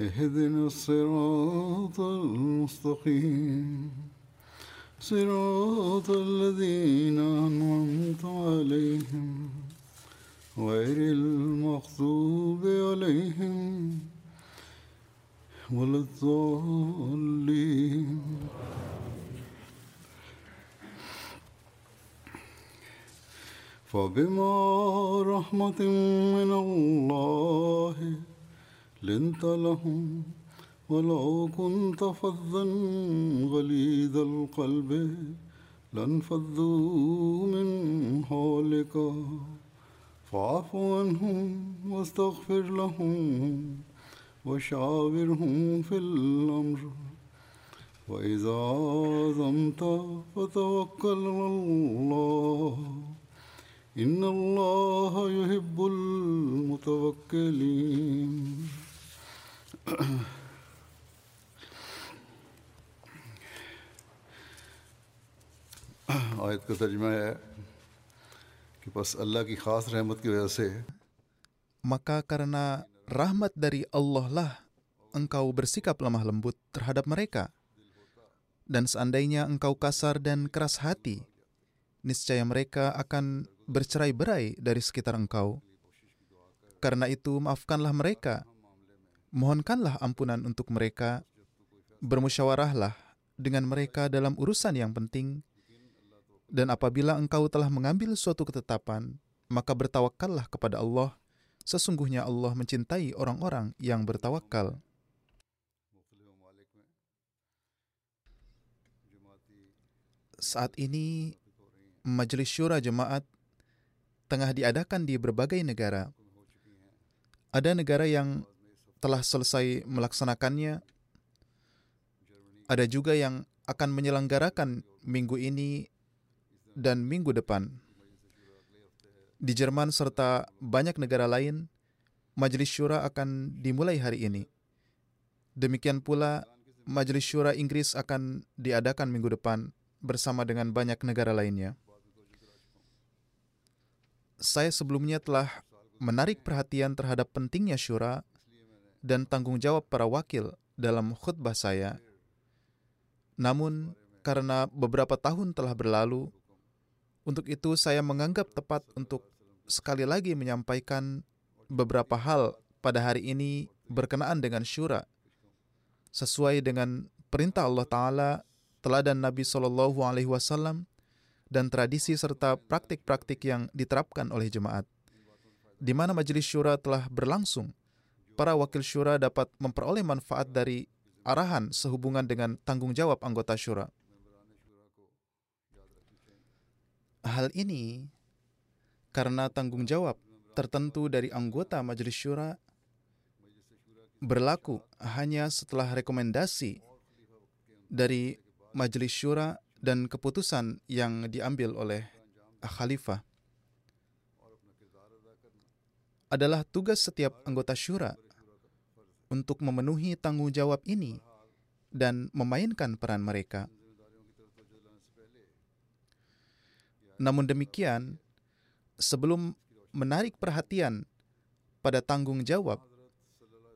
اهدنا الصراط المستقيم. صراط الذين أنعمت عليهم غير المغضوب عليهم ولا الضالين. فبما رحمة من الله لنت لهم ولو كنت فظا غليظ القلب لانفضوا من حولك. فاعف عنهم واستغفر لهم وشاورهم في الأمر. وإذا عزمت فتوكل على الله. إن الله يحب المتوكلين. آیت کا ترجمہ ہے کہ بس اللہ کی خاص رحمت کی وجہ سے maka karena rahmat dari Allah lah engkau bersikap lemah lembut terhadap mereka. Dan seandainya engkau kasar dan keras hati, niscaya mereka akan bercerai-berai dari sekitar engkau. Karena itu, maafkanlah mereka, mohonkanlah ampunan untuk mereka, bermusyawarahlah dengan mereka dalam urusan yang penting, dan apabila engkau telah mengambil suatu ketetapan, maka bertawakallah kepada Allah. Sesungguhnya Allah mencintai orang-orang yang bertawakal. Saat ini, Majelis Syura Jemaat tengah diadakan di berbagai negara. Ada negara yang telah selesai melaksanakannya, ada juga yang akan menyelenggarakan minggu ini dan minggu depan. Di Jerman serta banyak negara lain, Majelis Syura akan dimulai hari ini. Demikian pula, Majelis Syura Inggris akan diadakan minggu depan bersama dengan banyak negara lainnya. Saya sebelumnya telah menarik perhatian terhadap pentingnya syura dan tanggung jawab para wakil dalam khutbah saya. Namun, karena beberapa tahun telah berlalu, untuk itu saya menganggap tepat untuk sekali lagi menyampaikan beberapa hal pada hari ini berkenaan dengan syura, sesuai dengan perintah Allah Ta'ala teladan Nabi Shallallahu Alaihi Wasallam dan tradisi serta praktik-praktik yang diterapkan oleh jemaat. Di mana majelis syura telah berlangsung, para wakil syura dapat memperoleh manfaat dari arahan sehubungan dengan tanggung jawab anggota syura. Hal ini karena tanggung jawab tertentu dari anggota majelis syura berlaku hanya setelah rekomendasi dari majelis syura dan keputusan yang diambil oleh khalifah adalah tugas setiap anggota syura untuk memenuhi tanggung jawab ini dan memainkan peran mereka. Namun demikian, sebelum menarik perhatian pada tanggung jawab,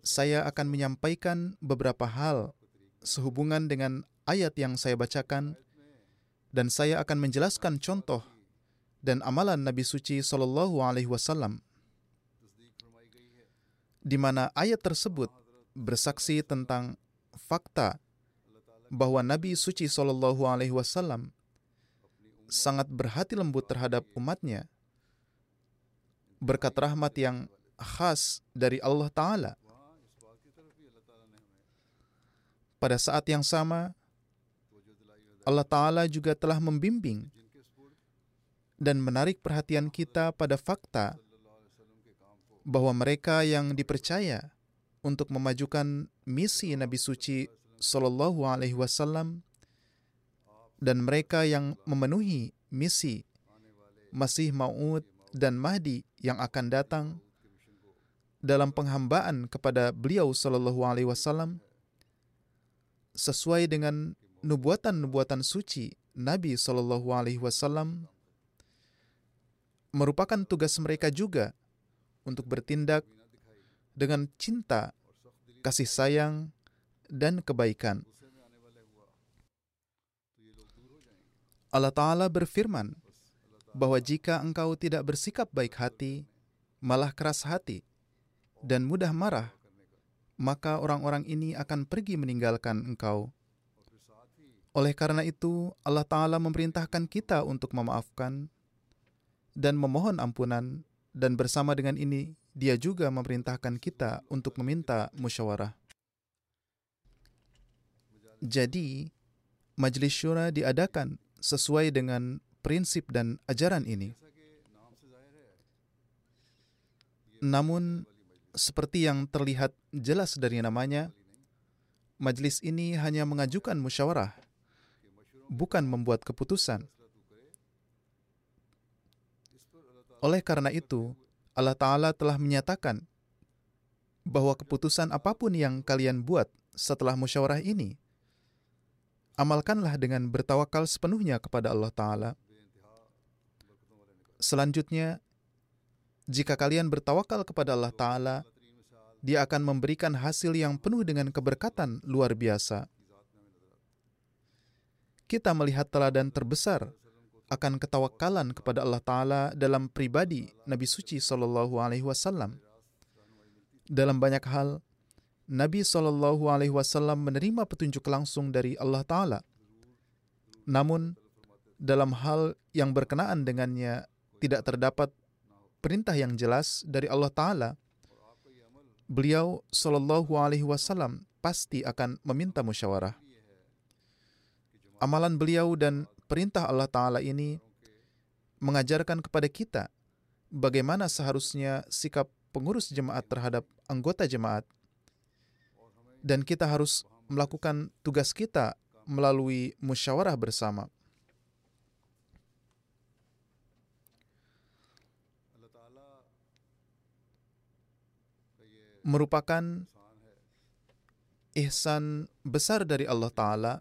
saya akan menyampaikan beberapa hal sehubungan dengan ayat yang saya bacakan dan saya akan menjelaskan contoh dan amalan Nabi suci Shallallahu alaihi wasallam di mana ayat tersebut bersaksi tentang fakta bahwa Nabi suci Shallallahu Alaihi Wasallam sangat berhati lembut terhadap umatnya, berkat rahmat yang khas dari Allah Ta'ala. Pada saat yang sama, Allah Ta'ala juga telah membimbing dan menarik perhatian kita pada fakta bahwa mereka yang dipercaya untuk memajukan misi Nabi suci Shallallahu Alaihi Wasallam dan mereka yang memenuhi misi Masih Maud dan Mahdi yang akan datang dalam penghambaan kepada beliau Shallallahu Alaihi Wasallam sesuai dengan nubuatan-nubuatan suci Nabi Shallallahu Alaihi Wasallam merupakan tugas mereka juga untuk bertindak dengan cinta, kasih sayang, dan kebaikan. Allah Ta'ala berfirman bahwa jika engkau tidak bersikap baik hati, malah keras hati, dan mudah marah, maka orang-orang ini akan pergi meninggalkan engkau. Oleh karena itu, Allah Ta'ala memerintahkan kita untuk memaafkan dan memohon ampunan, dan bersama dengan ini, Dia juga memerintahkan kita untuk meminta musyawarah. Jadi, Majelis Syura diadakan sesuai dengan prinsip dan ajaran ini. Namun, seperti yang terlihat jelas dari namanya, majelis ini hanya mengajukan musyawarah, bukan membuat keputusan. Oleh karena itu, Allah Ta'ala telah menyatakan bahwa keputusan apa pun yang kalian buat setelah musyawarah ini, amalkanlah dengan bertawakal sepenuhnya kepada Allah Ta'ala. Selanjutnya, jika kalian bertawakal kepada Allah Ta'ala, Dia akan memberikan hasil yang penuh dengan keberkatan luar biasa. Kita melihat teladan terbesar akan ketawakalan kepada Allah Ta'ala dalam pribadi Nabi Suci Sallallahu Alaihi Wasallam. Dalam banyak hal, Nabi Sallallahu Alaihi Wasallam menerima petunjuk langsung dari Allah Ta'ala. Namun, dalam hal yang berkenaan dengannya tidak terdapat perintah yang jelas dari Allah Ta'ala, beliau Sallallahu Alaihi Wasallam pasti akan meminta musyawarah. Amalan beliau dan perintah Allah Ta'ala ini mengajarkan kepada kita bagaimana seharusnya sikap pengurus jemaat terhadap anggota jemaat. Dan kita harus melakukan tugas kita melalui musyawarah bersama. Merupakan ihsan besar dari Allah Ta'ala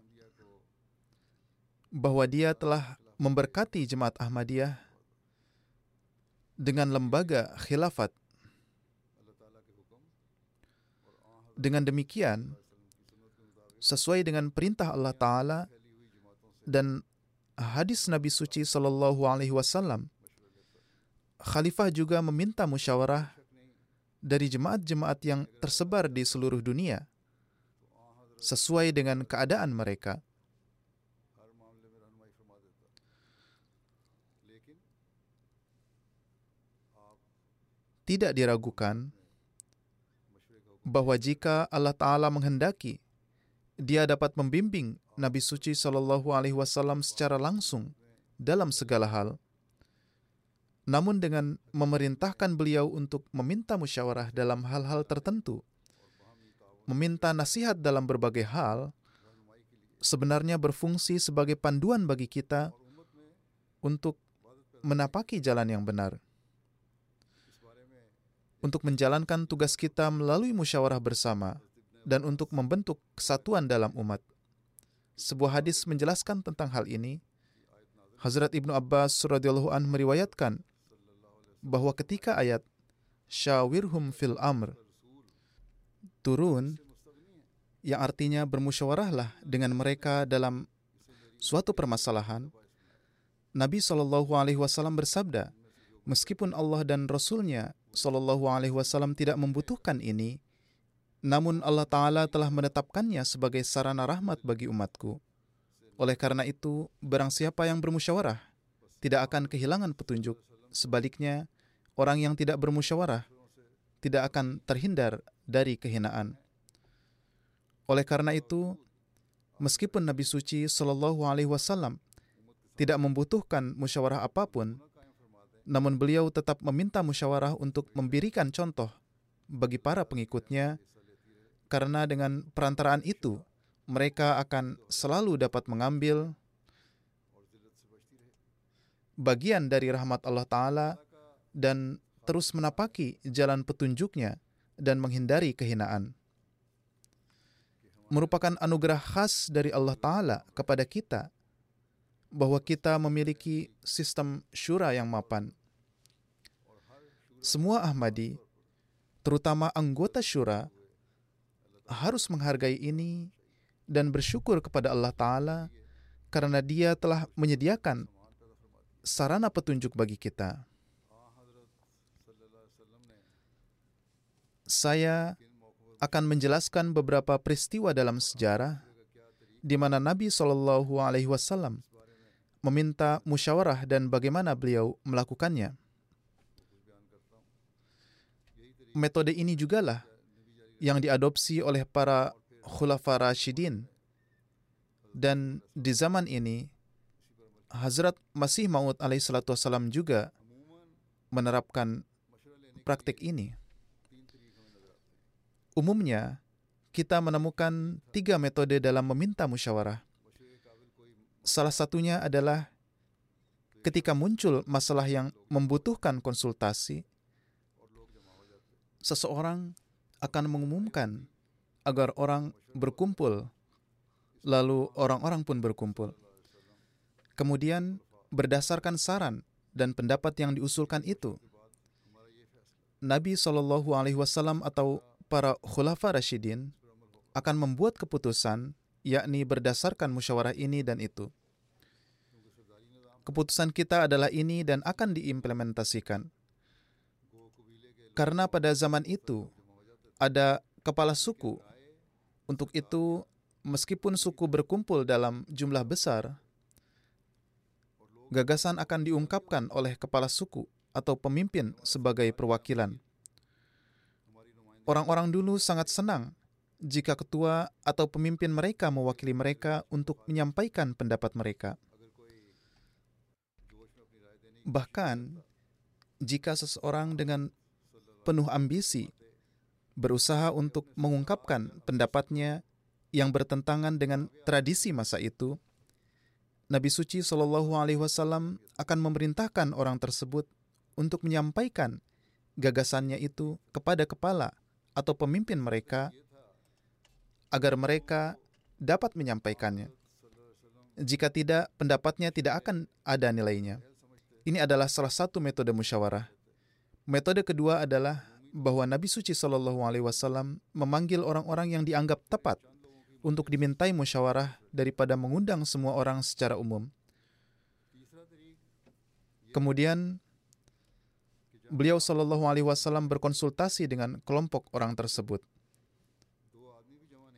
bahwa dia telah memberkati jemaat Ahmadiyah dengan lembaga khilafat. Dengan demikian, sesuai dengan perintah Allah Ta'ala dan hadis Nabi Suci Sallallahu Alaihi Wasallam, Khalifah juga meminta musyawarah dari jemaat-jemaat yang tersebar di seluruh dunia sesuai dengan keadaan mereka. Tidak diragukan bahwa jika Allah Ta'ala menghendaki, dia dapat membimbing Nabi Suci Shallallahu Alaihi Wasallam secara langsung dalam segala hal. Namun dengan memerintahkan beliau untuk meminta musyawarah dalam hal-hal tertentu, meminta nasihat dalam berbagai hal, sebenarnya berfungsi sebagai panduan bagi kita untuk menapaki jalan yang benar untuk menjalankan tugas kita melalui musyawarah bersama dan untuk membentuk kesatuan dalam umat. Sebuah hadis menjelaskan tentang hal ini. Hazrat Ibnu Abbas radhiyallahu an meriwayatkan bahwa ketika ayat syawirhum fil amr turun yang artinya bermusyawarahlah dengan mereka dalam suatu permasalahan, Nabi Wasallam bersabda, meskipun Allah dan Rasulnya Shallallahu Alaihi Wasallam tidak membutuhkan ini, Namun Allah Ta'ala telah menetapkannya sebagai sarana rahmat bagi umatku. Oleh karena itu, barang siapa yang bermusyawarah tidak akan kehilangan petunjuk. Sebaliknya, orang yang tidak bermusyawarah tidak akan terhindar dari kehinaan. Oleh karena itu, meskipun Nabi suci Shallallahu Alaihi Wasallam tidak membutuhkan musyawarah apa pun, namun beliau tetap meminta musyawarah untuk memberikan contoh bagi para pengikutnya, karena dengan perantaraan itu mereka akan selalu dapat mengambil bagian dari rahmat Allah Ta'ala dan terus menapaki jalan petunjuknya dan menghindari kehinaan. Merupakan anugerah khas dari Allah Ta'ala kepada kita bahwa kita memiliki sistem syura yang mapan. Semua Ahmadi, terutama anggota syura, harus menghargai ini dan bersyukur kepada Allah Ta'ala karena Dia telah menyediakan sarana petunjuk bagi kita. Saya akan menjelaskan beberapa peristiwa dalam sejarah di mana Nabi Shallallahu Alaihi Wasallam meminta musyawarah dan bagaimana beliau melakukannya. Metode ini jugalah yang diadopsi oleh para Khulafa Rashidin. Dan di zaman ini, Hazrat Masih Maud alaihissalatu juga menerapkan praktik ini. Umumnya, kita menemukan tiga metode dalam meminta musyawarah. Salah satunya adalah ketika muncul masalah yang membutuhkan konsultasi, seseorang akan mengumumkan agar orang berkumpul, lalu orang-orang pun berkumpul. Kemudian, berdasarkan saran dan pendapat yang diusulkan itu, Nabi Shallallahu Alaihi Wasallam atau para khulafa Rashidin akan membuat keputusan, yakni berdasarkan musyawarah ini dan itu. Keputusan kita adalah ini dan akan diimplementasikan. Karena pada zaman itu ada kepala suku untuk itu, meskipun suku berkumpul dalam jumlah besar, gagasan akan diungkapkan oleh kepala suku atau pemimpin sebagai perwakilan. Orang-orang dulu sangat senang jika ketua atau pemimpin mereka mewakili mereka untuk menyampaikan pendapat mereka. Bahkan, jika seseorang dengan penuh ambisi berusaha untuk mengungkapkan pendapatnya yang bertentangan dengan tradisi masa itu, Nabi suci Shallallahu Alaihi Wasallam akan memerintahkan orang tersebut untuk menyampaikan gagasannya itu kepada kepala atau pemimpin mereka agar mereka dapat menyampaikannya. Jika tidak, pendapatnya tidak akan ada nilainya. Ini adalah salah satu metode musyawarah. Metode kedua adalah bahwa Nabi suci Shallallahu Alaihi Wasallam memanggil orang-orang yang dianggap tepat untuk dimintai musyawarah daripada mengundang semua orang secara umum. Kemudian beliau Shallallahu Alaihi Wasallam berkonsultasi dengan kelompok orang tersebut.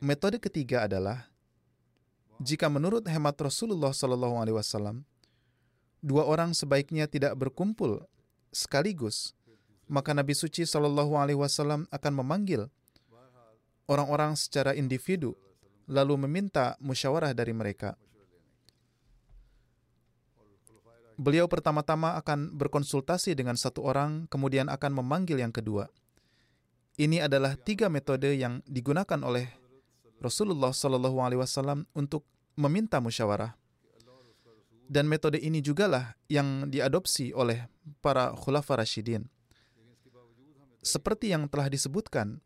Metode ketiga adalah jika menurut hemat Rasulullah Shallallahu Alaihi Wasallam, dua orang sebaiknya tidak berkumpul sekaligus maka Nabi suci Shallallahu Alaihi Wasallam akan memanggil orang-orang secara individu, lalu meminta musyawarah dari mereka. Beliau pertama-tama akan berkonsultasi dengan satu orang, kemudian akan memanggil yang kedua. Ini adalah tiga metode yang digunakan oleh Rasulullah Shallallahu Alaihi Wasallam untuk meminta musyawarah. Dan metode ini jugalah yang diadopsi oleh para khulafa Rashidin. Seperti yang telah disebutkan,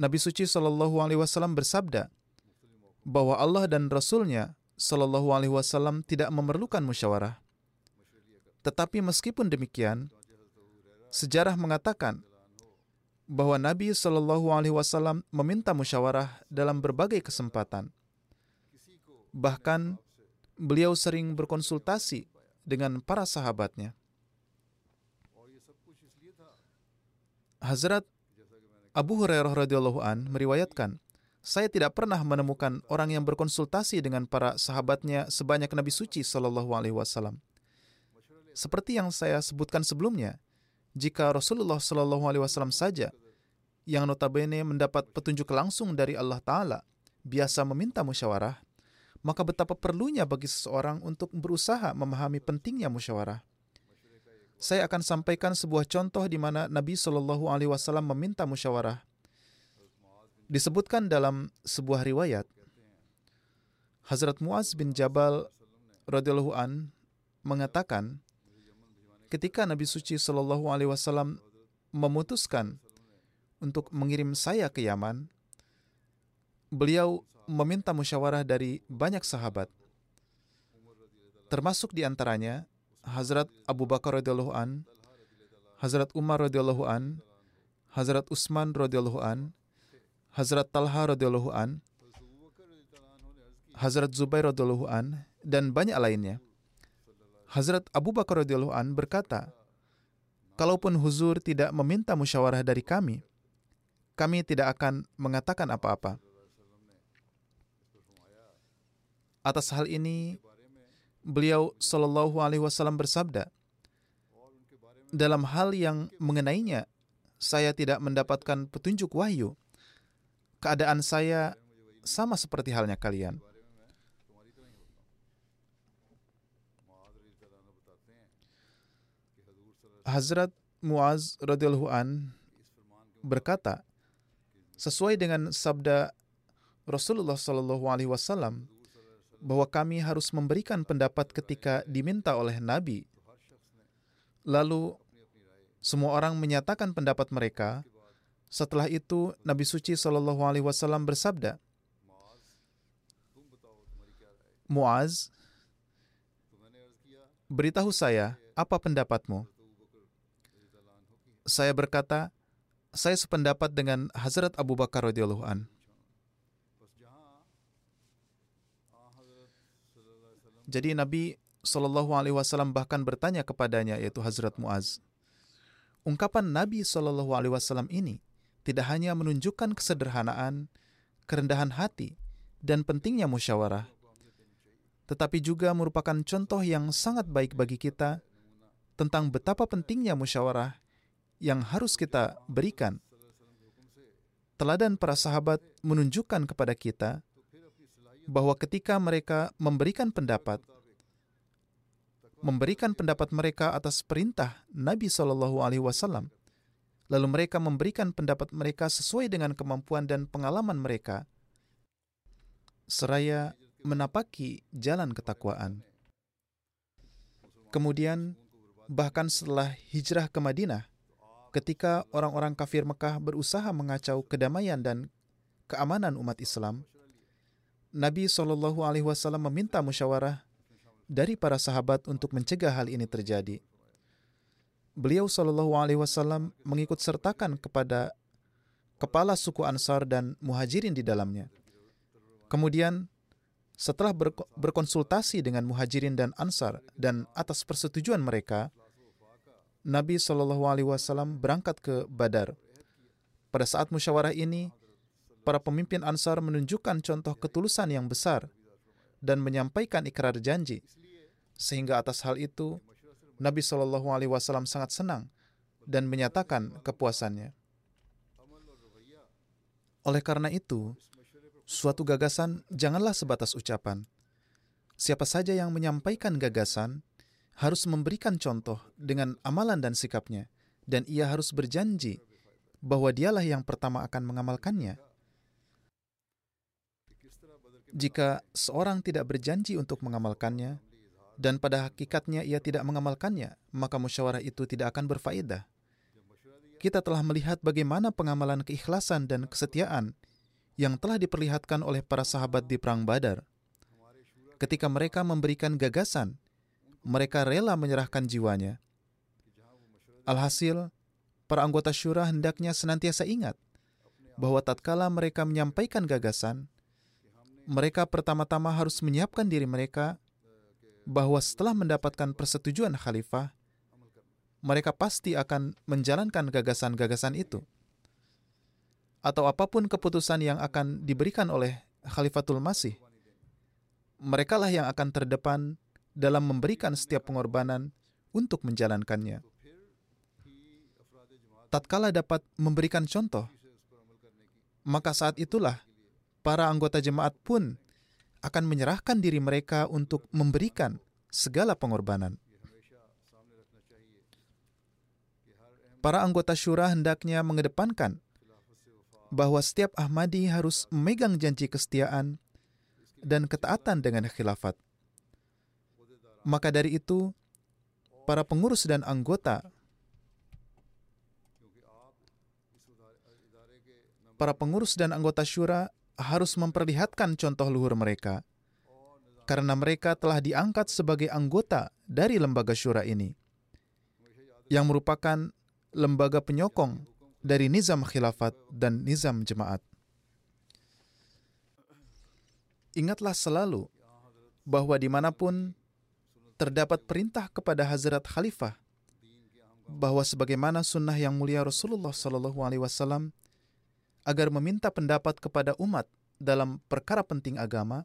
Nabi suci Shallallahu Alaihi Wasallam bersabda bahwa Allah dan Rasulnya Shallallahu Alaihi Wasallam tidak memerlukan musyawarah. Tetapi meskipun demikian, sejarah mengatakan bahwa Nabi Shallallahu Alaihi Wasallam meminta musyawarah dalam berbagai kesempatan. Bahkan beliau sering berkonsultasi dengan para sahabatnya. Hazrat Abu Hurairah radhiyallahu an meriwayatkan, saya tidak pernah menemukan orang yang berkonsultasi dengan para sahabatnya sebanyak Nabi suci Shallallahu alaihi wasallam. Seperti yang saya sebutkan sebelumnya, jika Rasulullah Shallallahu alaihi wasallam saja yang notabene mendapat petunjuk langsung dari Allah taala biasa meminta musyawarah, maka betapa perlunya bagi seseorang untuk berusaha memahami pentingnya musyawarah. Saya akan sampaikan sebuah contoh di mana Nabi Shallallahu Alaihi Wasallam meminta musyawarah. Disebutkan dalam sebuah riwayat, Hazrat Muaz bin Jabal radhiyallahu an mengatakan, ketika Nabi suci Shallallahu Alaihi Wasallam memutuskan untuk mengirim saya ke Yaman, beliau meminta musyawarah dari banyak sahabat, termasuk di antaranya Hazrat Abu Bakar radhiyallahu an, Hazrat Umar radhiyallahu an, Hazrat Utsman radhiyallahu an, Hazrat Talha radhiyallahu an, Hazrat Zubair radhiyallahu an, dan banyak lainnya. Hazrat Abu Bakar radhiyallahu an berkata, "Kalaupun huzur tidak meminta musyawarah dari kami, kami tidak akan mengatakan apa-apa." Atas hal ini, beliau Shallallahu Alaihi Wasallam bersabda, dalam hal yang mengenainya, saya tidak mendapatkan petunjuk wahyu. Keadaan saya sama seperti halnya kalian. Hazrat Muaz radhiyallahu an berkata, sesuai dengan sabda Rasulullah Shallallahu Alaihi Wasallam, bahwa kami harus memberikan pendapat ketika diminta oleh Nabi. Lalu semua orang menyatakan pendapat mereka. Setelah itu Nabi suci Shallallahu Alaihi Wasallam bersabda, Muaz, beritahu saya apa pendapatmu. Saya berkata, saya sependapat dengan Hazrat Abu Bakar radhiyallahu an. Jadi Nabi Shallallahu Alaihi Wasallam bahkan bertanya kepadanya yaitu Hazrat Muaz. Ungkapan Nabi Shallallahu Alaihi Wasallam ini tidak hanya menunjukkan kesederhanaan, kerendahan hati, dan pentingnya musyawarah, tetapi juga merupakan contoh yang sangat baik bagi kita tentang betapa pentingnya musyawarah yang harus kita berikan. Teladan para sahabat menunjukkan kepada kita bahwa ketika mereka memberikan pendapat, memberikan pendapat mereka atas perintah Nabi Shallallahu Alaihi Wasallam, lalu mereka memberikan pendapat mereka sesuai dengan kemampuan dan pengalaman mereka, seraya menapaki jalan ketakwaan. Kemudian, bahkan setelah hijrah ke Madinah, ketika orang-orang kafir Mekah berusaha mengacau kedamaian dan keamanan umat Islam, Nabi Wasallam meminta musyawarah dari para sahabat untuk mencegah hal ini terjadi. Beliau Shallallahu Alaihi mengikut sertakan kepada kepala suku Ansar dan Muhajirin di dalamnya. Kemudian setelah berkonsultasi dengan Muhajirin dan Ansar dan atas persetujuan mereka, Nabi Shallallahu Alaihi Wasallam berangkat ke Badar. Pada saat musyawarah ini, para pemimpin Ansar menunjukkan contoh ketulusan yang besar dan menyampaikan ikrar janji. Sehingga atas hal itu, Nabi Shallallahu Alaihi Wasallam sangat senang dan menyatakan kepuasannya. Oleh karena itu, suatu gagasan janganlah sebatas ucapan. Siapa saja yang menyampaikan gagasan harus memberikan contoh dengan amalan dan sikapnya, dan ia harus berjanji bahwa dialah yang pertama akan mengamalkannya. Jika seorang tidak berjanji untuk mengamalkannya, dan pada hakikatnya ia tidak mengamalkannya, maka musyawarah itu tidak akan berfaedah. Kita telah melihat bagaimana pengamalan keikhlasan dan kesetiaan yang telah diperlihatkan oleh para sahabat di Perang Badar. Ketika mereka memberikan gagasan, mereka rela menyerahkan jiwanya. Alhasil, para anggota syura hendaknya senantiasa ingat bahwa tatkala mereka menyampaikan gagasan, mereka pertama-tama harus menyiapkan diri mereka bahwa setelah mendapatkan persetujuan khalifah, mereka pasti akan menjalankan gagasan-gagasan itu. atau apa pun keputusan yang akan diberikan oleh Khalifatul Masih, mereka lah yang akan terdepan dalam memberikan setiap pengorbanan untuk menjalankannya. Tatkala dapat memberikan contoh, maka saat itulah para anggota jemaat pun akan menyerahkan diri mereka untuk memberikan segala pengorbanan. Para anggota syura hendaknya mengedepankan bahwa setiap Ahmadi harus memegang janji kesetiaan dan ketaatan dengan khilafat. Maka dari itu, para pengurus dan anggota para pengurus dan anggota syura harus memperlihatkan contoh luhur mereka karena mereka telah diangkat sebagai anggota dari lembaga syura ini yang merupakan lembaga penyokong dari nizam khilafat dan nizam jemaat. Ingatlah selalu bahwa di mana pun terdapat perintah kepada Hazrat Khalifah bahwa sebagaimana sunnah yang mulia Rasulullah Shallallahu Alaihi Wasallam agar meminta pendapat kepada umat dalam perkara penting agama,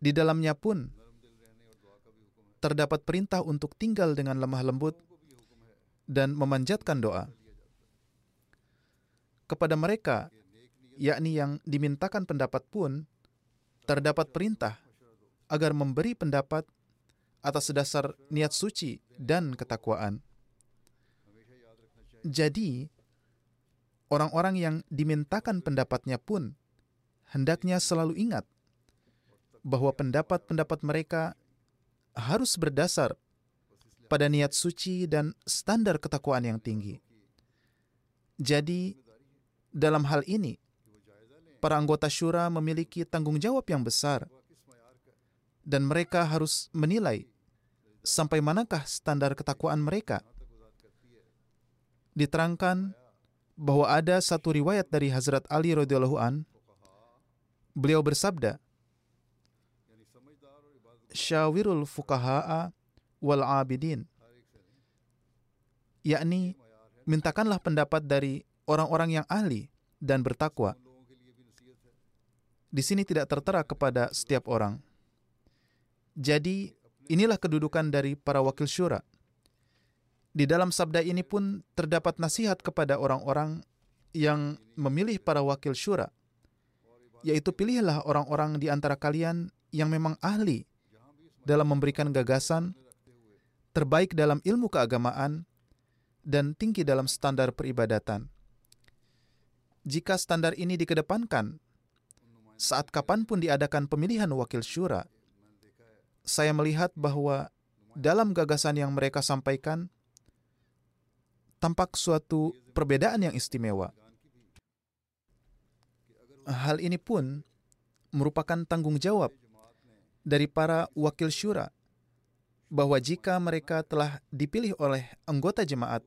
di dalamnya pun terdapat perintah untuk tinggal dengan lemah lembut dan memanjatkan doa. Kepada mereka, yakni yang dimintakan pendapat pun, terdapat perintah agar memberi pendapat atas dasar niat suci dan ketakwaan. Jadi, orang-orang yang dimintakan pendapatnya pun hendaknya selalu ingat bahwa pendapat-pendapat mereka harus berdasar pada niat suci dan standar ketakwaan yang tinggi. Jadi, dalam hal ini, para anggota syura memiliki tanggung jawab yang besar, dan mereka harus menilai sampai manakah standar ketakwaan mereka. Diterangkan bahwa ada satu riwayat dari Hazrat Ali radhiyallahu an, beliau bersabda, "Syawirul fukaha'a wal abidin. Yakni mintakanlah pendapat dari orang-orang yang ahli dan bertakwa. Di sini tidak tertera kepada setiap orang jadi inilah kedudukan dari para wakil syura di dalam sabda ini pun terdapat nasihat kepada orang-orang yang memilih para wakil syura yaitu pilihlah orang-orang di antara kalian yang memang ahli dalam memberikan gagasan terbaik dalam ilmu keagamaan, dan tinggi dalam standar peribadatan. Jika standar ini dikedepankan, saat kapan pun diadakan pemilihan wakil syura, saya melihat bahwa dalam gagasan yang mereka sampaikan, tampak suatu perbedaan yang istimewa. Hal ini pun merupakan tanggung jawab dari para wakil syura bahwa jika mereka telah dipilih oleh anggota jemaat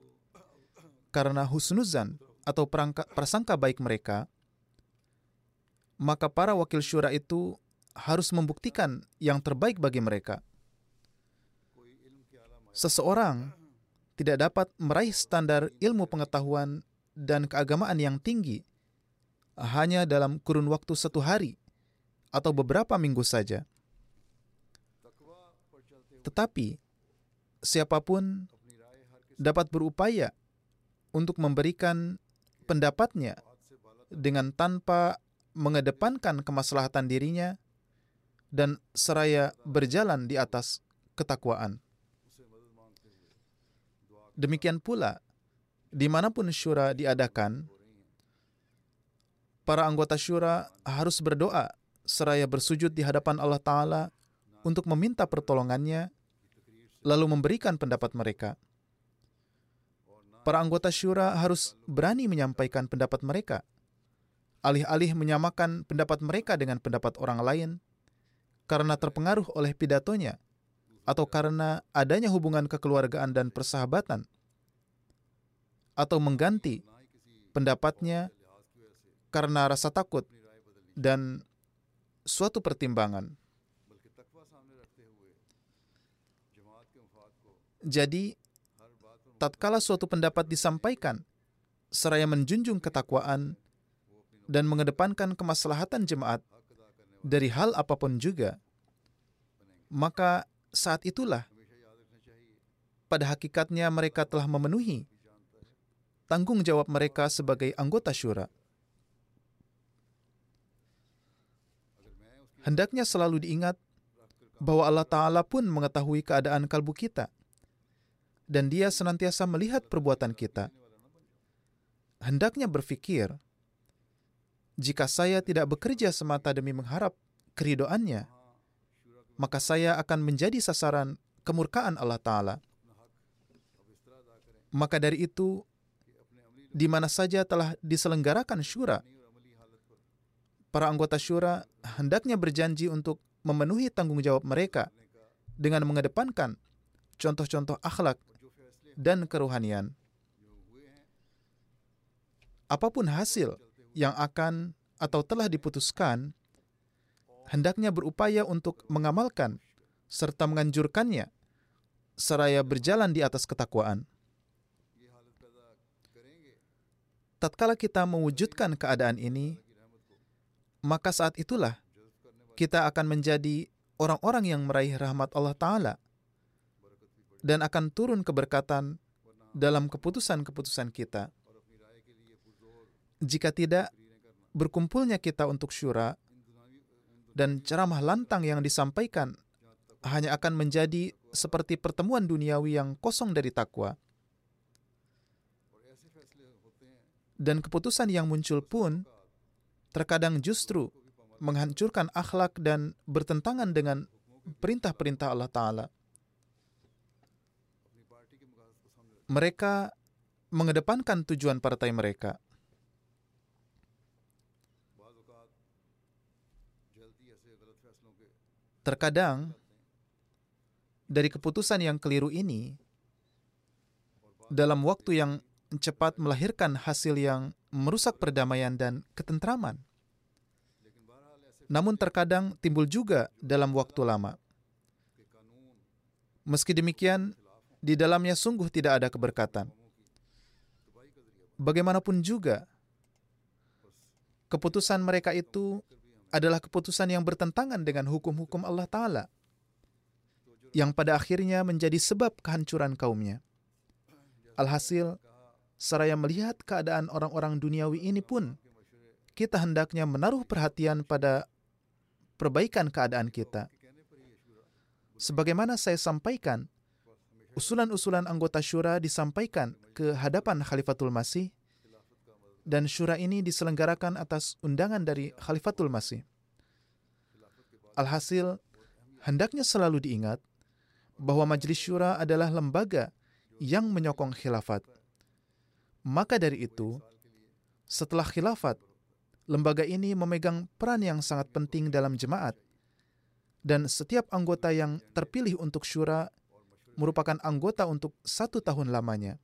karena husnuzan atau prasangka baik mereka, maka para wakil syura itu harus membuktikan yang terbaik bagi mereka. Seseorang tidak dapat meraih standar ilmu pengetahuan dan keagamaan yang tinggi hanya dalam kurun waktu satu hari atau beberapa minggu saja. Tetapi siapa pun dapat berupaya untuk memberikan pendapatnya dengan tanpa mengedepankan kemaslahatan dirinya dan seraya berjalan di atas ketakwaan. Demikian pula, di mana pun syura diadakan, para anggota syura harus berdoa seraya bersujud di hadapan Allah Ta'ala untuk meminta pertolongannya, lalu memberikan pendapat mereka. Para anggota syura harus berani menyampaikan pendapat mereka, alih-alih menyamakan pendapat mereka dengan pendapat orang lain karena terpengaruh oleh pidatonya atau karena adanya hubungan kekeluargaan dan persahabatan, atau mengganti pendapatnya karena rasa takut dan suatu pertimbangan. Jadi, tatkala suatu pendapat disampaikan seraya menjunjung ketakwaan dan mengedepankan kemaslahatan jemaat dari hal apa pun juga, maka saat itulah pada hakikatnya mereka telah memenuhi tanggung jawab mereka sebagai anggota syura. Hendaknya selalu diingat bahwa Allah Ta'ala pun mengetahui keadaan kalbu kita, dan Dia senantiasa melihat perbuatan kita. Hendaknya berpikir, jika saya tidak bekerja semata demi mengharap keridoannya, maka saya akan menjadi sasaran kemurkaan Allah Ta'ala. Maka dari itu, di mana saja telah diselenggarakan syura, para anggota syura hendaknya berjanji untuk memenuhi tanggung jawab mereka dengan mengedepankan contoh-contoh akhlak dan keruhanian. Apa pun hasil yang akan atau telah diputuskan, hendaknya berupaya untuk mengamalkan serta menganjurkannya seraya berjalan di atas ketakwaan. Tatkala kita mewujudkan keadaan ini, maka saat itulah kita akan menjadi orang-orang yang meraih rahmat Allah Ta'ala dan akan turun keberkatan dalam keputusan-keputusan kita. Jika tidak, berkumpulnya kita untuk syura dan ceramah lantang yang disampaikan hanya akan menjadi seperti pertemuan duniawi yang kosong dari takwa. Dan keputusan yang muncul pun terkadang justru menghancurkan akhlak dan bertentangan dengan perintah-perintah Allah Ta'ala. Mereka mengedepankan tujuan partai mereka. Terkadang, dari keputusan yang keliru ini, dalam waktu yang cepat melahirkan hasil yang merusak perdamaian dan ketentraman. Namun terkadang timbul juga dalam waktu lama. Meski demikian, di dalamnya sungguh tidak ada keberkatan. Bagaimanapun juga, keputusan mereka itu adalah keputusan yang bertentangan dengan hukum-hukum Allah Ta'ala, yang pada akhirnya menjadi sebab kehancuran kaumnya. Alhasil, seraya melihat keadaan orang-orang duniawi ini pun, kita hendaknya menaruh perhatian pada perbaikan keadaan kita. Sebagaimana saya sampaikan, usulan-usulan anggota syura disampaikan ke hadapan Khalifatul Masih dan syura ini diselenggarakan atas undangan dari Khalifatul Masih. Alhasil, hendaknya selalu diingat bahwa Majelis Syura adalah lembaga yang menyokong khilafat. Maka dari itu, setelah khilafat, lembaga ini memegang peran yang sangat penting dalam jemaat, dan setiap anggota yang terpilih untuk syura merupakan anggota untuk satu tahun lamanya.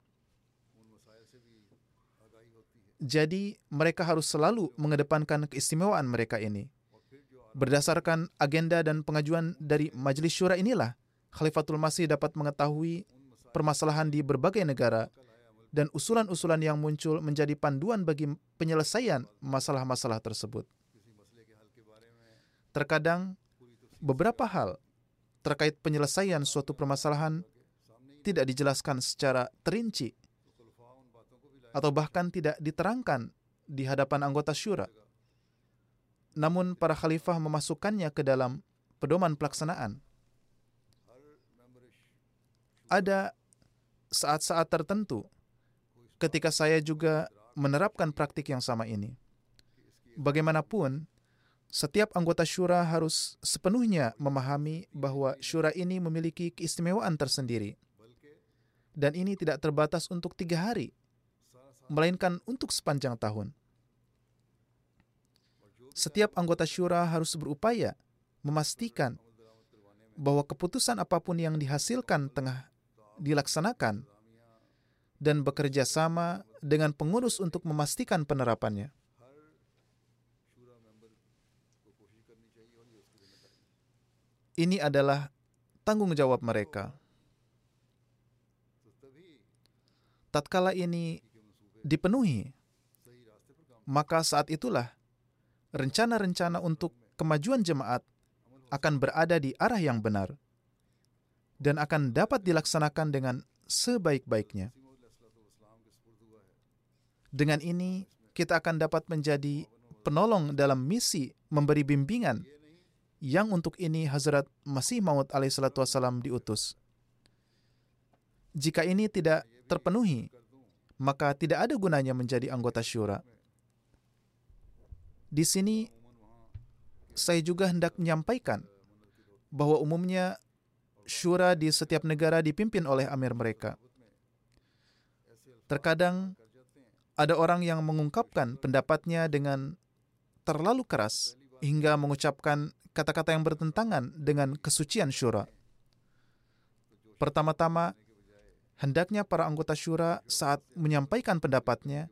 Jadi, mereka harus selalu mengedepankan keistimewaan mereka ini. Berdasarkan agenda dan pengajuan dari Majelis Syura inilah, Khalifatul Masih dapat mengetahui permasalahan di berbagai negara dan usulan-usulan yang muncul menjadi panduan bagi penyelesaian masalah-masalah tersebut. Terkadang, beberapa hal terkait penyelesaian suatu permasalahan tidak dijelaskan secara terinci atau bahkan tidak diterangkan di hadapan anggota syura. Namun para khalifah memasukkannya ke dalam pedoman pelaksanaan. Ada saat-saat tertentu ketika saya juga menerapkan praktik yang sama ini. Bagaimanapun, setiap anggota syura harus sepenuhnya memahami bahwa syura ini memiliki keistimewaan tersendiri. Dan ini tidak terbatas untuk tiga hari, melainkan untuk sepanjang tahun. Setiap anggota syura harus berupaya memastikan bahwa keputusan apa pun yang dihasilkan tengah dilaksanakan dan bekerja sama dengan pengurus untuk memastikan penerapannya. Ini adalah tanggung jawab mereka. Tatkala ini dipenuhi, maka saat itulah rencana-rencana untuk kemajuan jemaat akan berada di arah yang benar dan akan dapat dilaksanakan dengan sebaik-baiknya. Dengan ini, kita akan dapat menjadi penolong dalam misi memberi bimbingan yang untuk ini Hazrat Masih Maud alaihissalatu wassalam diutus. Jika ini tidak terpenuhi, maka tidak ada gunanya menjadi anggota syura. Di sini, saya juga hendak menyampaikan bahwa umumnya syura di setiap negara dipimpin oleh amir mereka. Terkadang ada orang yang mengungkapkan pendapatnya dengan terlalu keras hingga mengucapkan kata-kata yang bertentangan dengan kesucian syura. Pertama-tama, hendaknya para anggota syura saat menyampaikan pendapatnya,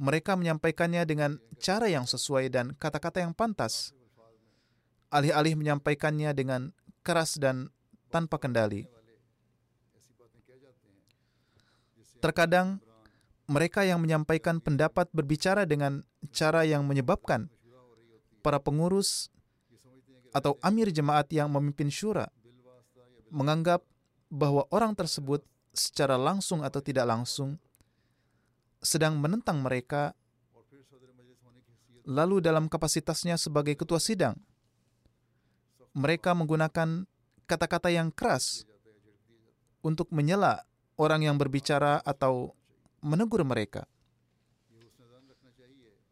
mereka menyampaikannya dengan cara yang sesuai dan kata-kata yang pantas, alih-alih menyampaikannya dengan keras dan tanpa kendali. Terkadang mereka yang menyampaikan pendapat berbicara dengan cara yang menyebabkan para pengurus atau amir jemaat yang memimpin syura menganggap bahwa orang tersebut secara langsung atau tidak langsung sedang menentang mereka lalu dalam kapasitasnya sebagai ketua sidang mereka menggunakan kata-kata yang keras untuk menyela orang yang berbicara atau menegur mereka.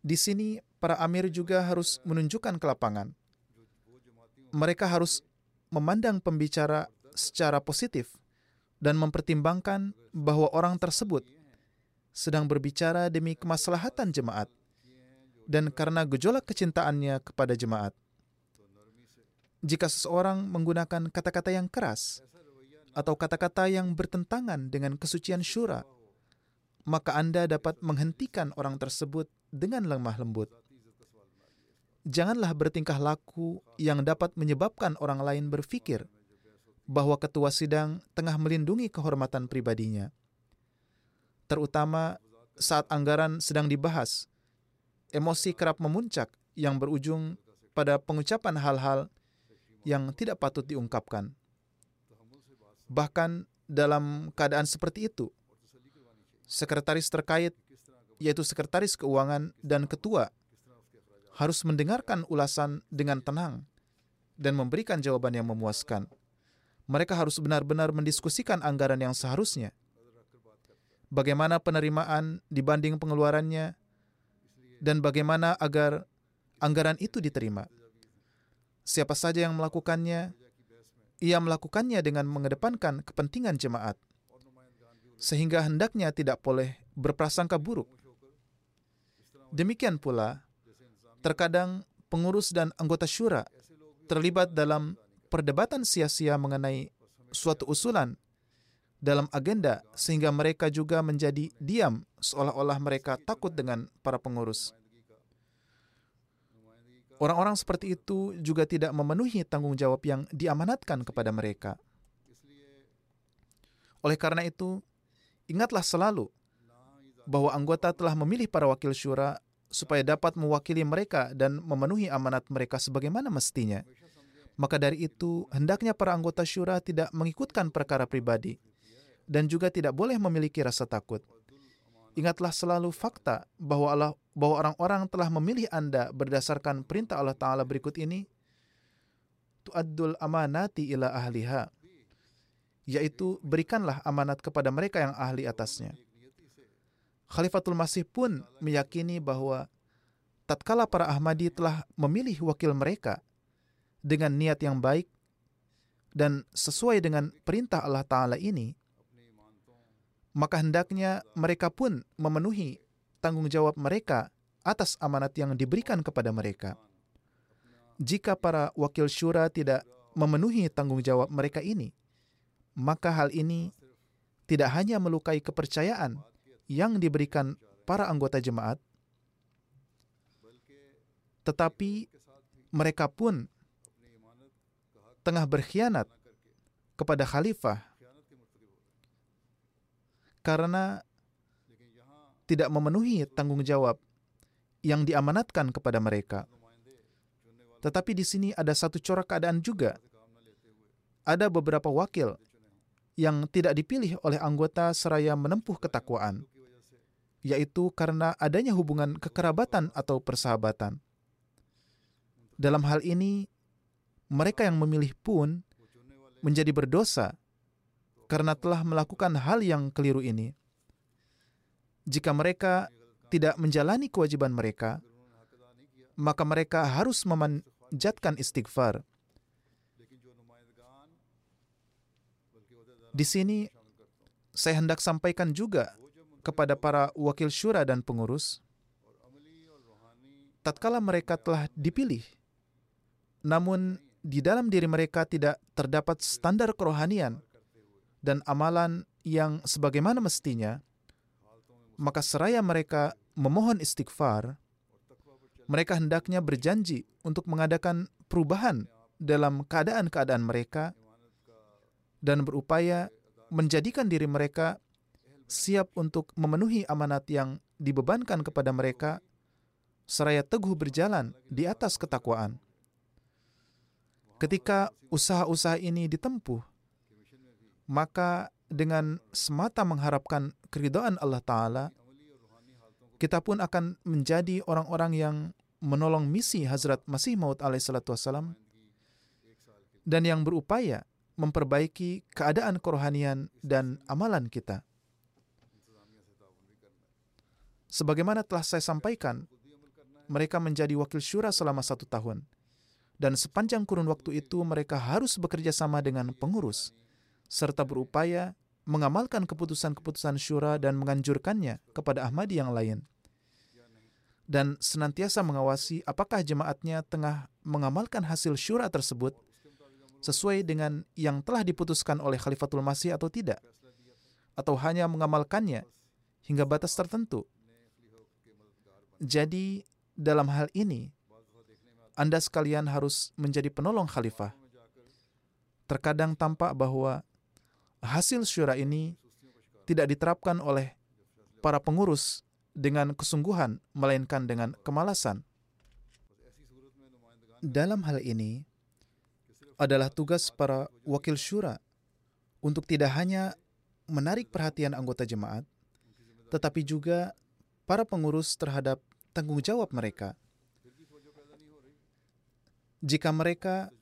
Di sini, para amir juga harus menunjukkan kelapangan. Mereka harus memandang pembicara secara positif dan mempertimbangkan bahwa orang tersebut sedang berbicara demi kemaslahatan jemaat dan karena gejolak kecintaannya kepada jemaat jika seseorang menggunakan kata-kata yang keras atau kata-kata yang bertentangan dengan kesucian syura, maka Anda dapat menghentikan orang tersebut dengan lemah lembut. Janganlah bertingkah laku yang dapat menyebabkan orang lain berpikir bahwa ketua sidang tengah melindungi kehormatan pribadinya. Terutama saat anggaran sedang dibahas, emosi kerap memuncak yang berujung pada pengucapan hal-hal yang tidak patut diungkapkan. Bahkan dalam keadaan seperti itu, sekretaris terkait, yaitu sekretaris keuangan dan ketua, harus mendengarkan ulasan dengan tenang dan memberikan jawaban yang memuaskan. Mereka harus benar-benar mendiskusikan anggaran yang seharusnya. Bagaimana penerimaan dibanding pengeluarannya, dan bagaimana agar anggaran itu diterima. Siapa saja yang melakukannya, ia melakukannya dengan mengedepankan kepentingan jemaat, sehingga hendaknya tidak boleh berprasangka buruk. Demikian pula, terkadang pengurus dan anggota syura terlibat dalam perdebatan sia-sia mengenai suatu usulan dalam agenda sehingga mereka juga menjadi diam seolah-olah mereka takut dengan para pengurus. Orang-orang seperti itu juga tidak memenuhi tanggung jawab yang diamanatkan kepada mereka. Oleh karena itu, ingatlah selalu bahwa anggota telah memilih para wakil syura supaya dapat mewakili mereka dan memenuhi amanat mereka sebagaimana mestinya. Maka dari itu, hendaknya para anggota syura tidak mengikutkan perkara pribadi dan juga tidak boleh memiliki rasa takut. Ingatlah selalu fakta bahwa Allah bahwa orang-orang telah memilih Anda berdasarkan perintah Allah Ta'ala berikut ini, tu'addul amanati ila ahliha, yaitu berikanlah amanat kepada mereka yang ahli atasnya. Khalifatul Masih pun meyakini bahwa tatkala para Ahmadi telah memilih wakil mereka dengan niat yang baik dan sesuai dengan perintah Allah Ta'ala ini, maka hendaknya mereka pun memenuhi tanggung jawab mereka atas amanat yang diberikan kepada mereka. Jika para wakil syura tidak memenuhi tanggung jawab mereka ini, maka hal ini tidak hanya melukai kepercayaan yang diberikan para anggota jemaat, tetapi mereka pun tengah berkhianat kepada khalifah karena tidak memenuhi tanggung jawab yang diamanatkan kepada mereka. Tetapi di sini ada satu corak keadaan juga. Ada beberapa wakil yang tidak dipilih oleh anggota seraya menempuh ketakwaan, yaitu karena adanya hubungan kekerabatan atau persahabatan. Dalam hal ini, mereka yang memilih pun menjadi berdosa karena telah melakukan hal yang keliru ini. Jika mereka tidak menjalani kewajiban mereka, maka mereka harus memanjatkan istighfar. Di sini, saya hendak sampaikan juga kepada para wakil syura dan pengurus, tatkala mereka telah dipilih, namun di dalam diri mereka tidak terdapat standar kerohanian dan amalan yang sebagaimana mestinya, maka seraya mereka memohon istighfar, mereka hendaknya berjanji untuk mengadakan perubahan dalam keadaan-keadaan mereka dan berupaya menjadikan diri mereka siap untuk memenuhi amanat yang dibebankan kepada mereka, seraya teguh berjalan di atas ketakwaan. Ketika usaha-usaha ini ditempuh, maka dengan semata mengharapkan keridhaan Allah Ta'ala, kita pun akan menjadi orang-orang yang menolong misi Hazrat Masih Maud alaihissalatu wassalam dan yang berupaya memperbaiki keadaan kerohanian dan amalan kita. Sebagaimana telah saya sampaikan, mereka menjadi wakil syura selama satu tahun – dan sepanjang kurun waktu itu mereka harus bekerja sama dengan pengurus serta berupaya mengamalkan keputusan-keputusan syura dan menganjurkannya kepada Ahmadi yang lain dan senantiasa mengawasi apakah jemaatnya tengah mengamalkan hasil syura tersebut sesuai dengan yang telah diputuskan oleh Khalifatul Masih atau tidak atau hanya mengamalkannya hingga batas tertentu. Jadi dalam hal ini anda sekalian harus menjadi penolong khalifah. Terkadang tampak bahwa hasil syura ini tidak diterapkan oleh para pengurus dengan kesungguhan, melainkan dengan kemalasan. Dalam hal ini, adalah tugas para wakil syura untuk tidak hanya menarik perhatian anggota jemaat, tetapi juga para pengurus terhadap tanggung jawab mereka jika mereka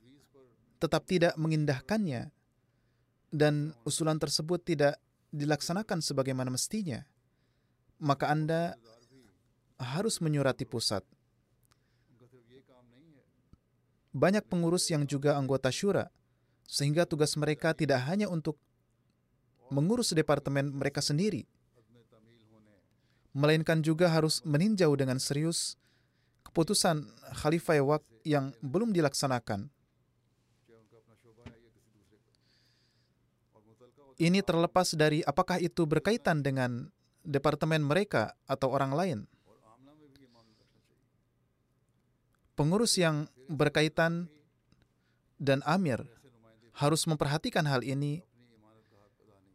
tetap tidak mengindahkannya dan usulan tersebut tidak dilaksanakan sebagaimana mestinya, maka Anda harus menyurati pusat. Banyak pengurus yang juga anggota syura, sehingga tugas mereka tidak hanya untuk mengurus departemen mereka sendiri, melainkan juga harus meninjau dengan serius keputusan Khalifah yang belum dilaksanakan. Ini terlepas dari apakah itu berkaitan dengan departemen mereka atau orang lain. Pengurus yang berkaitan dan amir harus memperhatikan hal ini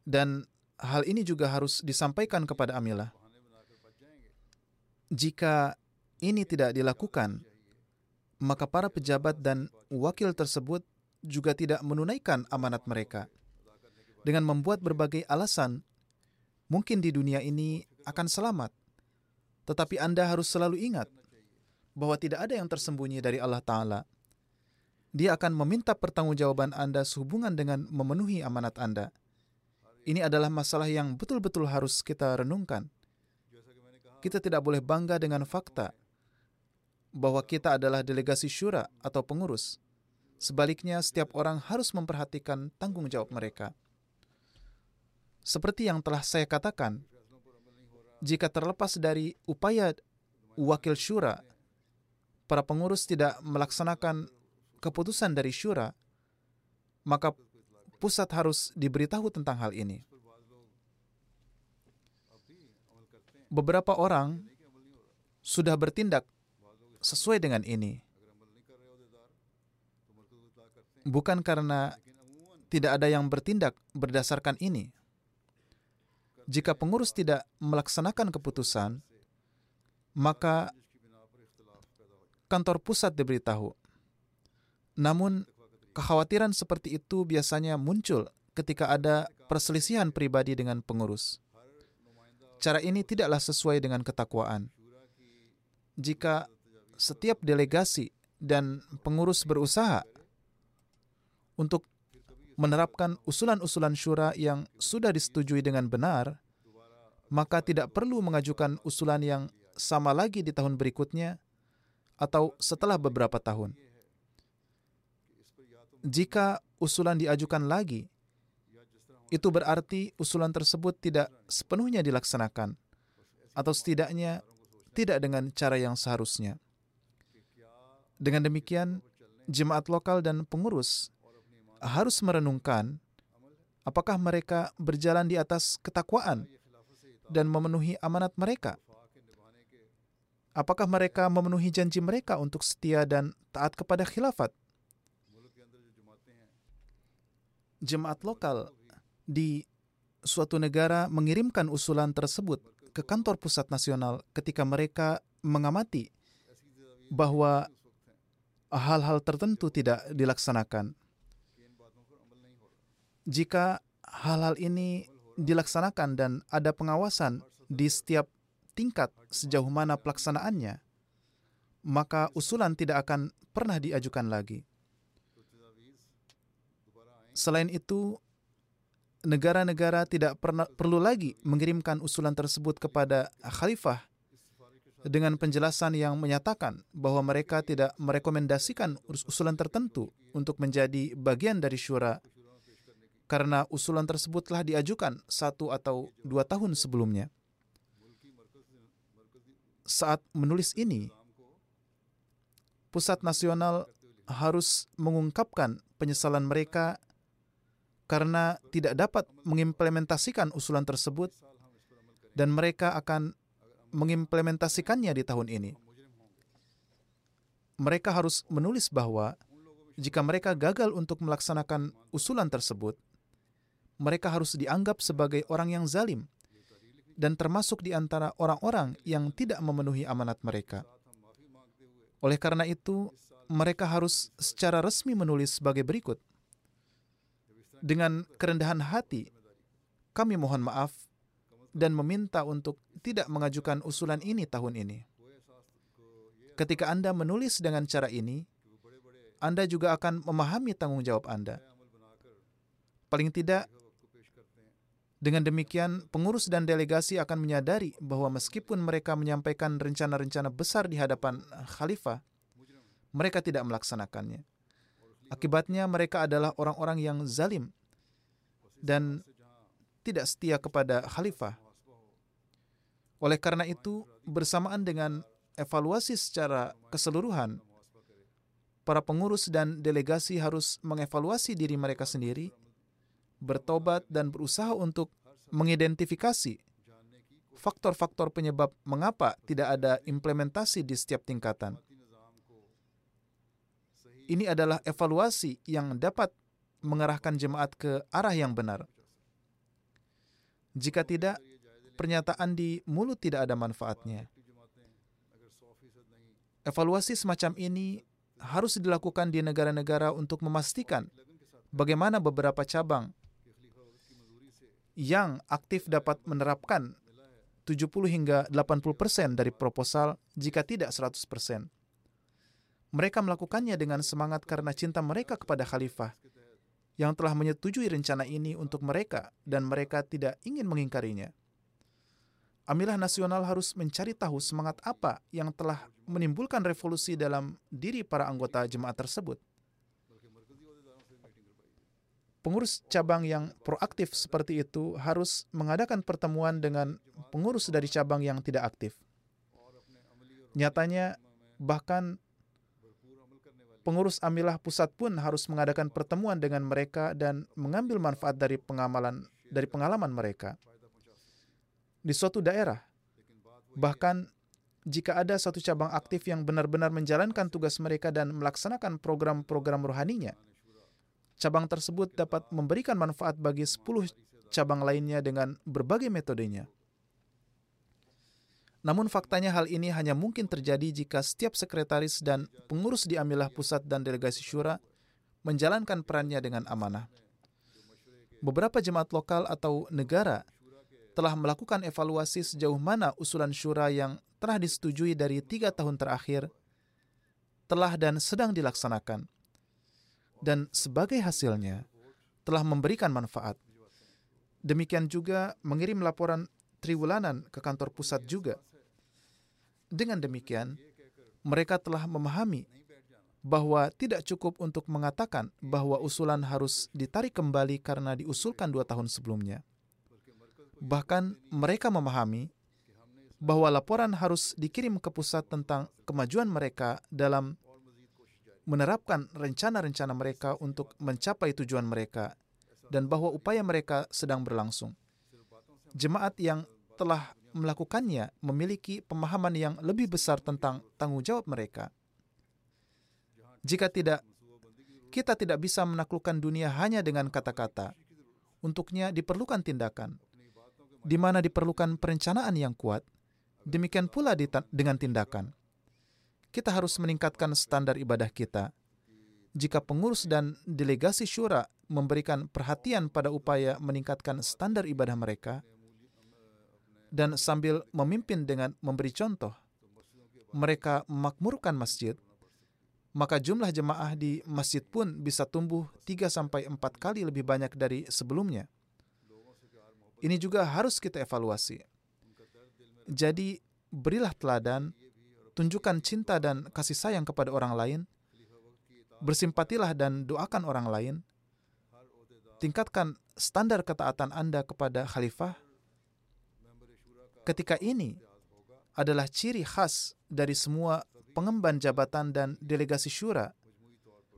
dan hal ini juga harus disampaikan kepada Amilah. Jika ini tidak dilakukan, maka para pejabat dan wakil tersebut juga tidak menunaikan amanat mereka. Dengan membuat berbagai alasan, mungkin di dunia ini akan selamat. Tetapi Anda harus selalu ingat bahwa tidak ada yang tersembunyi dari Allah Ta'ala. Dia akan meminta pertanggungjawaban Anda sehubungan dengan memenuhi amanat Anda. Ini adalah masalah yang betul-betul harus kita renungkan. Kita tidak boleh bangga dengan fakta bahwa kita adalah delegasi syura atau pengurus. Sebaliknya, setiap orang harus memperhatikan tanggung jawab mereka. Seperti yang telah saya katakan, jika terlepas dari upaya wakil syura, para pengurus tidak melaksanakan keputusan dari syura, maka pusat harus diberitahu tentang hal ini. Beberapa orang sudah bertindak sesuai dengan ini. Bukan karena tidak ada yang bertindak berdasarkan ini. Jika pengurus tidak melaksanakan keputusan, maka kantor pusat diberitahu. Namun, kekhawatiran seperti itu biasanya muncul ketika ada perselisihan pribadi dengan pengurus. Cara ini tidaklah sesuai dengan ketakwaan. Jika setiap delegasi dan pengurus berusaha untuk menerapkan usulan-usulan syura yang sudah disetujui dengan benar, maka tidak perlu mengajukan usulan yang sama lagi di tahun berikutnya atau setelah beberapa tahun. Jika usulan diajukan lagi, itu berarti usulan tersebut tidak sepenuhnya dilaksanakan, atau setidaknya tidak dengan cara yang seharusnya. Dengan demikian, jemaat lokal dan pengurus harus merenungkan apakah mereka berjalan di atas ketakwaan dan memenuhi amanat mereka. Apakah mereka memenuhi janji mereka untuk setia dan taat kepada khilafat? Jemaat lokal di suatu negara mengirimkan usulan tersebut ke kantor pusat nasional ketika mereka mengamati bahwa hal-hal tertentu tidak dilaksanakan. Jika hal-hal ini dilaksanakan dan ada pengawasan di setiap tingkat sejauh mana pelaksanaannya, maka usulan tidak akan pernah diajukan lagi. Selain itu, negara-negara tidak pernah perlu lagi mengirimkan usulan tersebut kepada khalifah dengan penjelasan yang menyatakan bahwa mereka tidak merekomendasikan usulan tertentu untuk menjadi bagian dari syura karena usulan tersebut telah diajukan satu atau dua tahun sebelumnya. Saat menulis ini, pusat nasional harus mengungkapkan penyesalan mereka karena tidak dapat mengimplementasikan usulan tersebut dan mereka akan mengimplementasikannya di tahun ini. Mereka harus menulis bahwa jika mereka gagal untuk melaksanakan usulan tersebut, mereka harus dianggap sebagai orang yang zalim dan termasuk di antara orang-orang yang tidak memenuhi amanat mereka. Oleh karena itu, mereka harus secara resmi menulis sebagai berikut. Dengan kerendahan hati, kami mohon maaf dan meminta untuk tidak mengajukan usulan ini tahun ini. Ketika Anda menulis dengan cara ini, Anda juga akan memahami tanggung jawab Anda. Paling tidak, dengan demikian, pengurus dan delegasi akan menyadari bahwa meskipun mereka menyampaikan rencana-rencana besar di hadapan khalifah, mereka tidak melaksanakannya. Akibatnya, mereka adalah orang-orang yang zalim dan tidak setia kepada khalifah. Oleh karena itu, bersamaan dengan evaluasi secara keseluruhan, para pengurus dan delegasi harus mengevaluasi diri mereka sendiri bertobat dan berusaha untuk mengidentifikasi faktor-faktor penyebab mengapa tidak ada implementasi di setiap tingkatan. Ini adalah evaluasi yang dapat mengarahkan jemaat ke arah yang benar. Jika tidak, pernyataan di mulut tidak ada manfaatnya. Evaluasi semacam ini harus dilakukan di negara-negara untuk memastikan bagaimana beberapa cabang yang aktif dapat menerapkan 70 hingga 80 persen dari proposal jika tidak 100 persen. Mereka melakukannya dengan semangat karena cinta mereka kepada khalifah yang telah menyetujui rencana ini untuk mereka dan mereka tidak ingin mengingkarinya. Amilah nasional harus mencari tahu semangat apa yang telah menimbulkan revolusi dalam diri para anggota jemaat tersebut. Pengurus cabang yang proaktif seperti itu harus mengadakan pertemuan dengan pengurus dari cabang yang tidak aktif. Nyatanya, bahkan pengurus amilah pusat pun harus mengadakan pertemuan dengan mereka dan mengambil manfaat dari pengamalan dari pengalaman mereka. Di suatu daerah, bahkan jika ada satu cabang aktif yang benar-benar menjalankan tugas mereka dan melaksanakan program-program rohaninya, cabang tersebut dapat memberikan manfaat bagi 10 cabang lainnya dengan berbagai metodenya. Namun faktanya hal ini hanya mungkin terjadi jika setiap sekretaris dan pengurus di Amilah Pusat dan Delegasi Syura menjalankan perannya dengan amanah. Beberapa jemaat lokal atau negara telah melakukan evaluasi sejauh mana usulan syura yang telah disetujui dari tiga tahun terakhir telah dan sedang dilaksanakan. Dan sebagai hasilnya, telah memberikan manfaat. Demikian juga mengirim laporan triwulanan ke kantor pusat juga. Dengan demikian, mereka telah memahami bahwa tidak cukup untuk mengatakan bahwa usulan harus ditarik kembali karena diusulkan dua tahun sebelumnya. Bahkan mereka memahami bahwa laporan harus dikirim ke pusat tentang kemajuan mereka dalam menerapkan rencana-rencana mereka untuk mencapai tujuan mereka dan bahwa upaya mereka sedang berlangsung. Jemaat yang telah melakukannya memiliki pemahaman yang lebih besar tentang tanggung jawab mereka. Jika tidak, kita tidak bisa menaklukkan dunia hanya dengan kata-kata. Untuknya diperlukan tindakan, di mana diperlukan perencanaan yang kuat. Demikian pula dengan tindakan. Kita harus meningkatkan standar ibadah kita. Jika pengurus dan delegasi syura memberikan perhatian pada upaya meningkatkan standar ibadah mereka, dan sambil memimpin dengan memberi contoh, mereka memakmurkan masjid, maka jumlah jemaah di masjid pun bisa tumbuh 3 sampai 4 kali lebih banyak dari sebelumnya. Ini juga harus kita evaluasi. Jadi, berilah teladan, tunjukkan cinta dan kasih sayang kepada orang lain, bersimpatilah dan doakan orang lain, tingkatkan standar ketaatan Anda kepada khalifah. Ketika ini adalah ciri khas dari semua pengemban jabatan dan delegasi syura,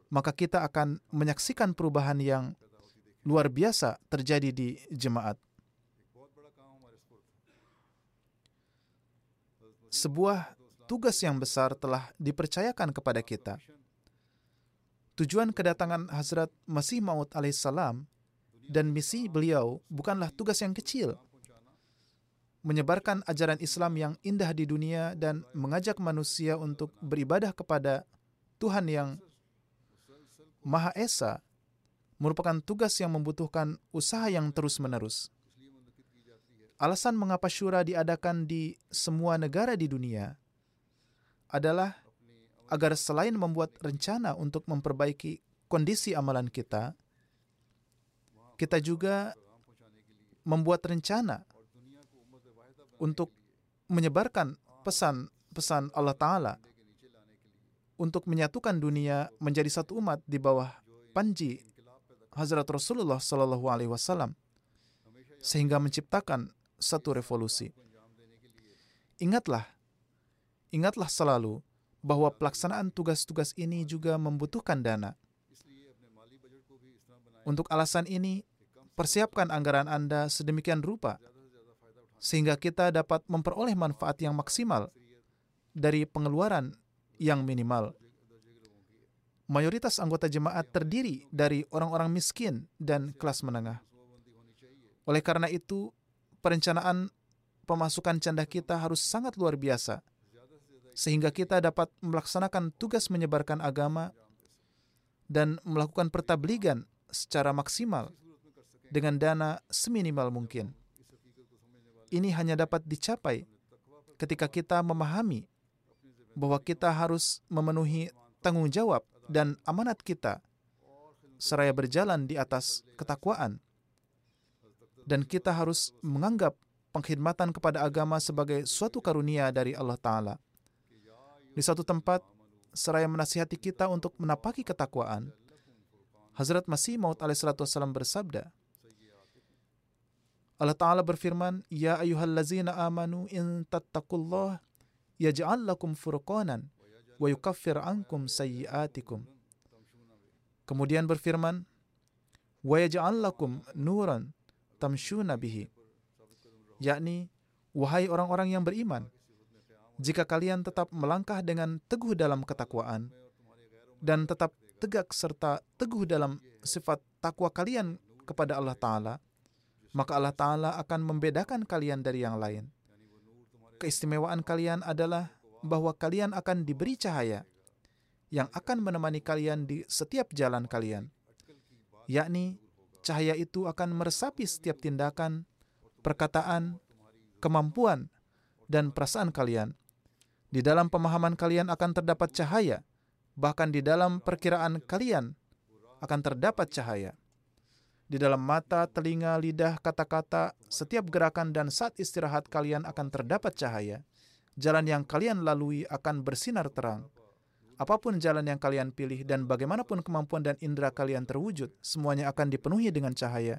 maka kita akan menyaksikan perubahan yang luar biasa terjadi di jemaat. Sebuah tugas yang besar telah dipercayakan kepada kita. Tujuan kedatangan Hazrat Masih Maud alaihissalam dan misi beliau bukanlah tugas yang kecil. Menyebarkan ajaran Islam yang indah di dunia dan mengajak manusia untuk beribadah kepada Tuhan yang Maha Esa merupakan tugas yang membutuhkan usaha yang terus-menerus. Alasan mengapa syura diadakan di semua negara di dunia adalah agar selain membuat rencana untuk memperbaiki kondisi amalan kita, kita juga membuat rencana untuk menyebarkan pesan-pesan Allah Ta'ala untuk menyatukan dunia menjadi satu umat di bawah panji Hazrat Rasulullah Sallallahu Alaihi Wasallam sehingga menciptakan satu revolusi. Ingatlah, ingatlah selalu bahwa pelaksanaan tugas-tugas ini juga membutuhkan dana. Untuk alasan ini, persiapkan anggaran Anda sedemikian rupa sehingga kita dapat memperoleh manfaat yang maksimal dari pengeluaran yang minimal. Mayoritas anggota jemaat terdiri dari orang-orang miskin dan kelas menengah. Oleh karena itu, perencanaan pemasukan canda kita harus sangat luar biasa, sehingga kita dapat melaksanakan tugas menyebarkan agama dan melakukan pertabligan secara maksimal dengan dana seminimal mungkin. Ini hanya dapat dicapai ketika kita memahami bahwa kita harus memenuhi tanggung jawab dan amanat kita seraya berjalan di atas ketakwaan. Dan kita harus menganggap pengkhidmatan kepada agama sebagai suatu karunia dari Allah Ta'ala. Di satu tempat, seraya menasihati kita untuk menapaki ketakwaan, Hazrat Masih Maud alaihissalam bersabda, Allah Ta'ala berfirman, Ya ayuhallazina amanu in tattaqullah yaj'al lakum furqanan wa yukaffir ankum sayyiatikum. Kemudian berfirman, Wa yaj'al lakum nuran tamshuna bihi. Yakni, wahai orang-orang yang beriman, jika kalian tetap melangkah dengan teguh dalam ketakwaan dan tetap tegak serta teguh dalam sifat takwa kalian kepada Allah Ta'ala, maka Allah Ta'ala akan membedakan kalian dari yang lain. Keistimewaan kalian adalah bahwa kalian akan diberi cahaya yang akan menemani kalian di setiap jalan kalian, yakni cahaya itu akan meresapi setiap tindakan, perkataan, kemampuan, dan perasaan kalian. Di dalam pemahaman kalian akan terdapat cahaya, bahkan di dalam perkiraan kalian akan terdapat cahaya. Di dalam mata, telinga, lidah, kata-kata, setiap gerakan dan saat istirahat kalian akan terdapat cahaya. Jalan yang kalian lalui akan bersinar terang. Apa pun jalan yang kalian pilih dan bagaimanapun kemampuan dan indera kalian terwujud, semuanya akan dipenuhi dengan cahaya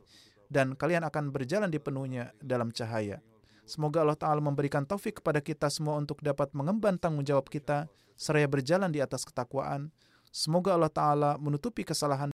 dan kalian akan berjalan dipenuhnya dalam cahaya. Semoga Allah Ta'ala memberikan taufik kepada kita semua untuk dapat mengemban tanggung jawab kita seraya berjalan di atas ketakwaan. Semoga Allah Ta'ala menutupi kesalahan